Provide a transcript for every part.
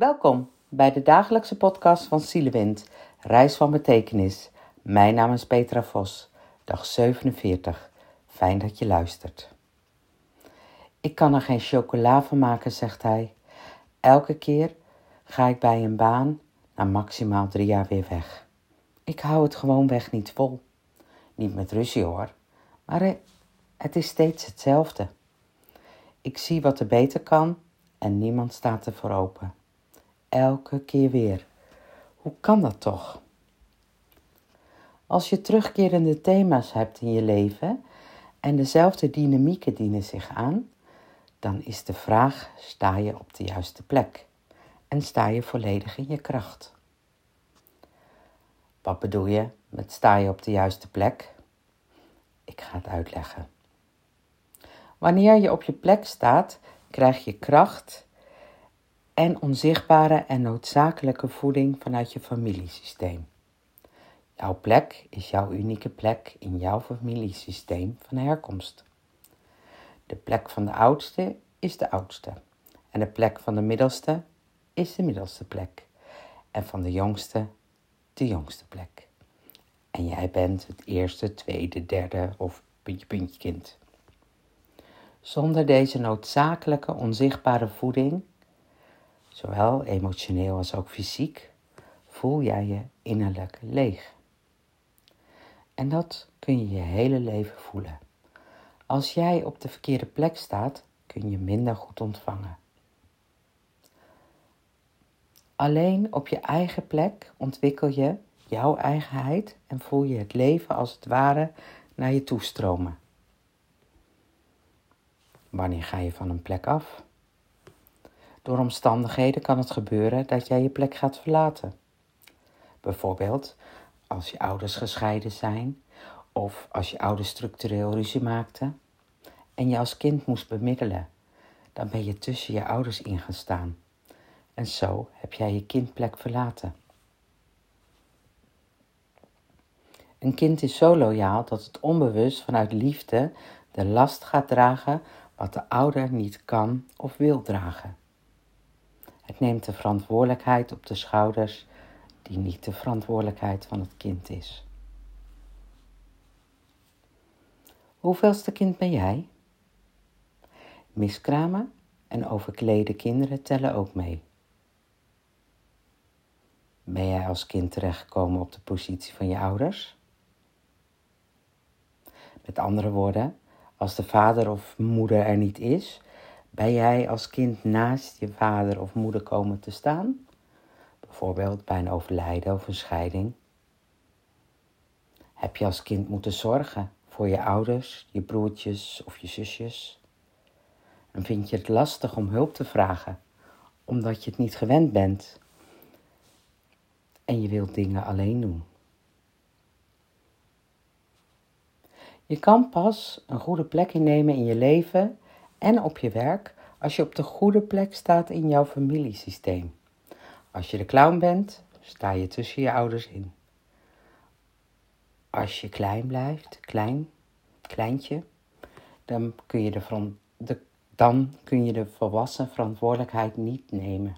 Welkom bij de dagelijkse podcast van Zielewind, Reis van Betekenis. Mijn naam is Petra Vos, dag 47. Fijn dat je luistert. Ik kan er geen chocola van maken, zegt hij. Elke keer ga ik bij een baan na maximaal drie jaar weer weg. Ik hou het gewoon weg niet vol. Niet met ruzie hoor, maar het is steeds hetzelfde. Ik zie wat er beter kan en niemand staat ervoor open. Elke keer weer. Hoe kan dat toch? Als je terugkerende thema's hebt in je leven en dezelfde dynamieken dienen zich aan, dan is de vraag: sta je op de juiste plek en sta je volledig in je kracht? Wat bedoel je met sta je op de juiste plek? Ik ga het uitleggen. Wanneer je op je plek staat, krijg je kracht en onzichtbare en noodzakelijke voeding vanuit je familiesysteem. Jouw plek is jouw unieke plek in jouw familiesysteem van herkomst. De plek van de oudste is de oudste. En de plek van de middelste is de middelste plek. En van de jongste de jongste plek. En jij bent het eerste, tweede, derde of puntje, puntje kind. Zonder deze noodzakelijke onzichtbare voeding, zowel emotioneel als ook fysiek, voel jij je innerlijk leeg. En dat kun je je hele leven voelen. Als jij op de verkeerde plek staat, kun je minder goed ontvangen. Alleen op je eigen plek ontwikkel je jouw eigenheid en voel je het leven als het ware naar je toestromen. Wanneer ga je van een plek af? Door omstandigheden kan het gebeuren dat jij je plek gaat verlaten. Bijvoorbeeld als je ouders gescheiden zijn of als je ouders structureel ruzie maakten en je als kind moest bemiddelen, dan ben je tussen je ouders ingestaan. En zo heb jij je kindplek verlaten. Een kind is zo loyaal dat het onbewust vanuit liefde de last gaat dragen wat de ouder niet kan of wil dragen. Neemt de verantwoordelijkheid op de schouders die niet de verantwoordelijkheid van het kind is. Hoeveelste kind ben jij? Miskramen en overklede kinderen tellen ook mee. Ben jij als kind terechtgekomen op de positie van je ouders? Met andere woorden, als de vader of moeder er niet is, ben jij als kind naast je vader of moeder komen te staan? Bijvoorbeeld bij een overlijden of een scheiding. Heb je als kind moeten zorgen voor je ouders, je broertjes of je zusjes? En vind je het lastig om hulp te vragen, omdat je het niet gewend bent en je wilt dingen alleen doen? Je kan pas een goede plek innemen in je leven en op je werk als je op de goede plek staat in jouw familiesysteem. Als je de clown bent, sta je tussen je ouders in. Als je klein blijft, klein, kleintje, dan kun je de, dan kun je de volwassen verantwoordelijkheid niet nemen.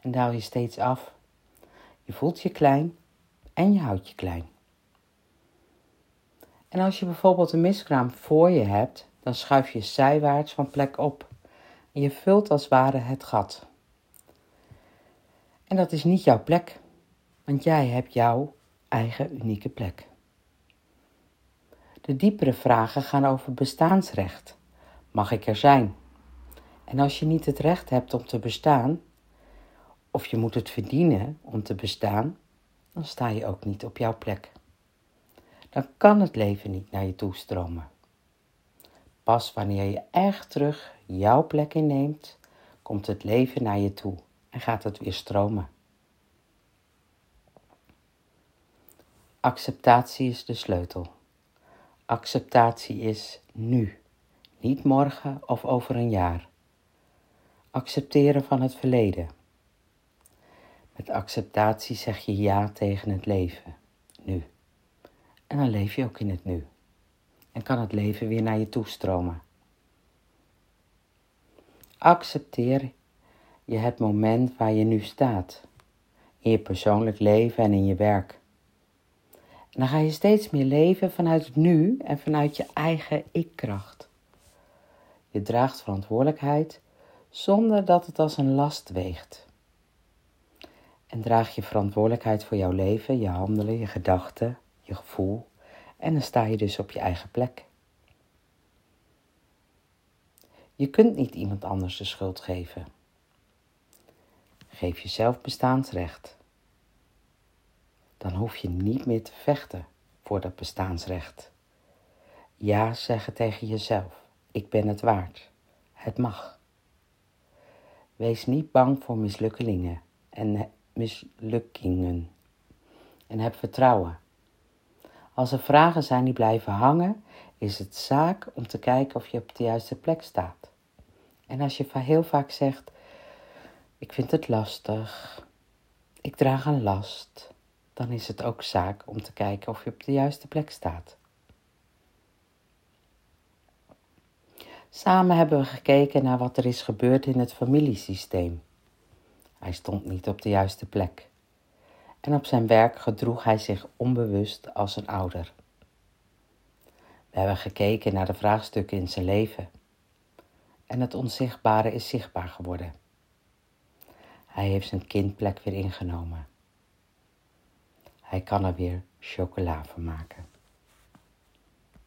En daal je steeds af. Je voelt je klein en je houdt je klein. En als je bijvoorbeeld een miskraam voor je hebt, dan schuif je zijwaarts van plek op. En je vult als ware het gat. En dat is niet jouw plek, want jij hebt jouw eigen unieke plek. De diepere vragen gaan over bestaansrecht. Mag ik er zijn? En als je niet het recht hebt om te bestaan, of je moet het verdienen om te bestaan, dan sta je ook niet op jouw plek dan kan het leven niet naar je toe stromen. Pas wanneer je echt terug jouw plek inneemt, komt het leven naar je toe en gaat het weer stromen. Acceptatie is de sleutel. Acceptatie is nu, niet morgen of over een jaar. Accepteren van het verleden. Met acceptatie zeg je ja tegen het leven, nu. En dan leef je ook in het nu. En kan het leven weer naar je toe stromen. Accepteer je het moment waar je nu staat. In je persoonlijk leven en in je werk. En dan ga je steeds meer leven vanuit het nu en vanuit je eigen ikkracht. Je draagt verantwoordelijkheid zonder dat het als een last weegt. En draag je verantwoordelijkheid voor jouw leven, je handelen, je gedachten, je gevoel. En dan sta je dus op je eigen plek. Je kunt niet iemand anders de schuld geven. Geef jezelf bestaansrecht. Dan hoef je niet meer te vechten voor dat bestaansrecht. Ja zeggen tegen jezelf: ik ben het waard. Het mag. Wees niet bang voor mislukkelingen en mislukkingen. En heb vertrouwen. Als er vragen zijn die blijven hangen, is het zaak om te kijken of je op de juiste plek staat. En als je heel vaak zegt: Ik vind het lastig, ik draag een last, dan is het ook zaak om te kijken of je op de juiste plek staat. Samen hebben we gekeken naar wat er is gebeurd in het familiesysteem. Hij stond niet op de juiste plek. En op zijn werk gedroeg hij zich onbewust als een ouder. We hebben gekeken naar de vraagstukken in zijn leven. En het onzichtbare is zichtbaar geworden. Hij heeft zijn kindplek weer ingenomen. Hij kan er weer chocola van maken.